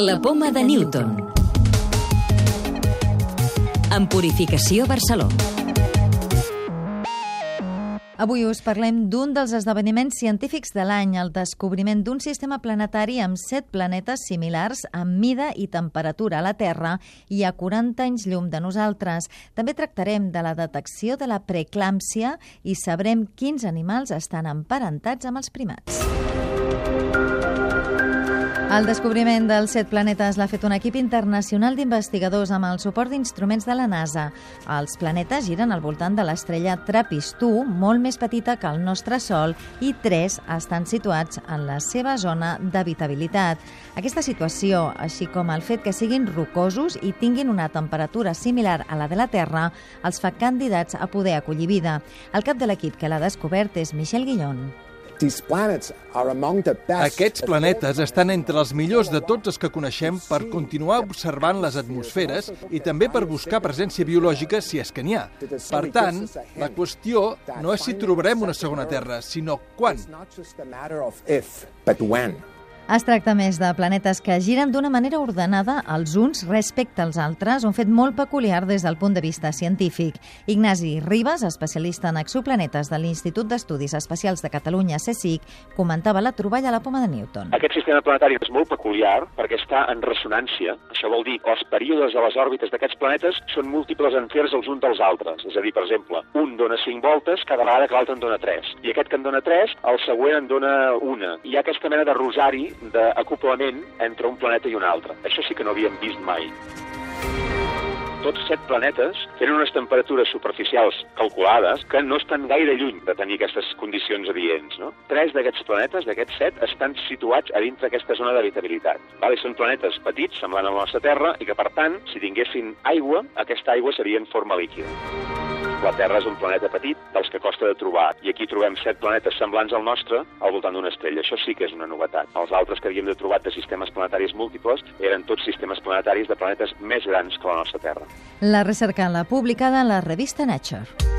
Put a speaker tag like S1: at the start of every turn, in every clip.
S1: La poma de Newton. En Purificació Barcelona.
S2: Avui us parlem d'un dels esdeveniments científics de l'any, el descobriment d'un sistema planetari amb set planetes similars en mida i temperatura a la Terra i a 40 anys llum de nosaltres. També tractarem de la detecció de la preeclàmpsia i sabrem quins animals estan emparentats amb els primats. El descobriment dels set planetes l'ha fet un equip internacional d'investigadors amb el suport d'instruments de la NASA. Els planetes giren al voltant de l'estrella TRAPPIST-1, molt més petita que el nostre Sol, i tres estan situats en la seva zona d'habitabilitat. Aquesta situació, així com el fet que siguin rocosos i tinguin una temperatura similar a la de la Terra, els fa candidats a poder acollir vida. El cap de l'equip que l'ha descobert és Michel Guillon.
S3: Aquests planetes estan entre els millors de tots els que coneixem per continuar observant les atmosferes i també per buscar presència biològica si és que n'hi ha. Per tant, la qüestió no és si trobarem una segona Terra, sinó quan.
S2: Es tracta més de planetes que giren d'una manera ordenada els uns respecte als altres, un fet molt peculiar des del punt de vista científic. Ignasi Ribas, especialista en exoplanetes de l'Institut d'Estudis Espacials de Catalunya, CSIC, comentava la troballa a la poma de Newton.
S4: Aquest sistema planetari és molt peculiar perquè està en ressonància. Això vol dir que els períodes de les òrbites d'aquests planetes són múltiples enters els uns dels altres. És a dir, per exemple, un dona 5 voltes cada vegada que l'altre en dona 3. I aquest que en dona 3, el següent en dona una. Hi ha aquesta mena de rosari d'acoplament entre un planeta i un altre. Això sí que no havíem vist mai. Tots set planetes tenen unes temperatures superficials calculades que no estan gaire lluny de tenir aquestes condicions adients. No? Tres d'aquests planetes, d'aquests set, estan situats a dintre aquesta zona d'habitabilitat. Vale? Són planetes petits, semblant a la nostra Terra, i que, per tant, si tinguessin aigua, aquesta aigua seria en forma líquida. La Terra és un planeta petit dels que costa de trobar, i aquí trobem set planetes semblants al nostre al voltant d'una estrella. Això sí que és una novetat. Els altres que havíem de trobat de sistemes planetaris múltiples eren tots sistemes planetaris de planetes més grans que la nostra Terra.
S2: La recerca l'ha publicada en la revista Nature.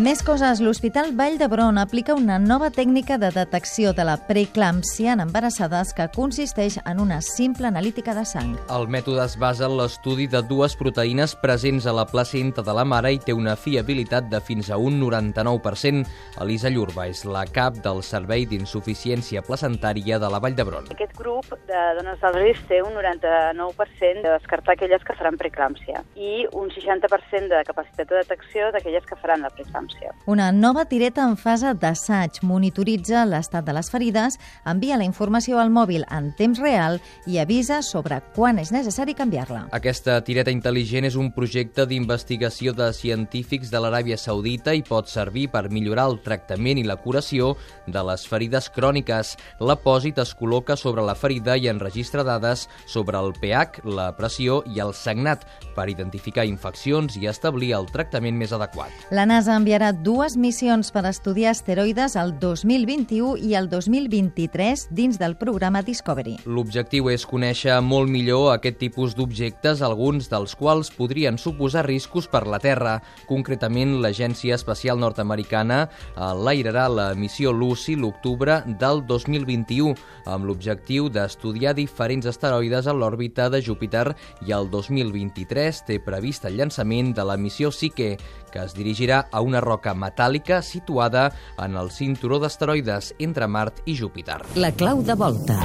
S2: Més coses. L'Hospital Vall d'Hebron aplica una nova tècnica de detecció de la preeclàmpsia en embarassades que consisteix en una simple analítica de sang.
S5: El mètode es basa en l'estudi de dues proteïnes presents a la placenta de la mare i té una fiabilitat de fins a un 99%. Elisa Llurba és la cap del Servei d'Insuficiència Placentària de la Vall d'Hebron.
S6: Aquest grup de dones del risc té un 99% de descartar aquelles que faran preeclàmpsia i un 60% de capacitat de detecció d'aquelles que faran la preeclàmpsia preeclàmpsia.
S2: Una nova tireta en fase d'assaig monitoritza l'estat de les ferides, envia la informació al mòbil en temps real i avisa sobre quan és necessari canviar-la.
S5: Aquesta tireta intel·ligent és un projecte d'investigació de científics de l'Aràbia Saudita i pot servir per millorar el tractament i la curació de les ferides cròniques. L'apòsit es col·loca sobre la ferida i enregistra dades sobre el pH, la pressió i el sagnat per identificar infeccions i establir el tractament més adequat.
S2: La NASA enviarà dues missions per estudiar asteroides el 2021 i el 2023 dins del programa Discovery.
S5: L'objectiu és conèixer molt millor aquest tipus d'objectes, alguns dels quals podrien suposar riscos per la Terra. Concretament, l'Agència Espacial Nord-Americana enlairarà la missió Lucy l'octubre del 2021 amb l'objectiu d'estudiar diferents asteroides a l'òrbita de Júpiter i el 2023 té previst el llançament de la missió Psyche, que es dirigirà a una roca metàl·lica situada en el cinturó d'asteroides entre Mart i Júpiter.
S1: La clau de volta.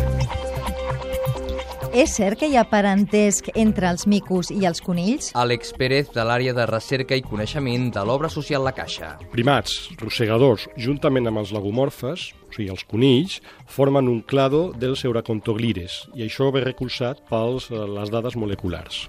S2: És cert que hi ha parentesc entre els micos i els conills?
S5: Àlex Pérez, de l'àrea de recerca i coneixement de l'obra social La Caixa.
S7: Primats, rosegadors, juntament amb els lagomorfes, o sigui, els conills, formen un clado dels euracontoglires, i això ve recolzat per les dades moleculars.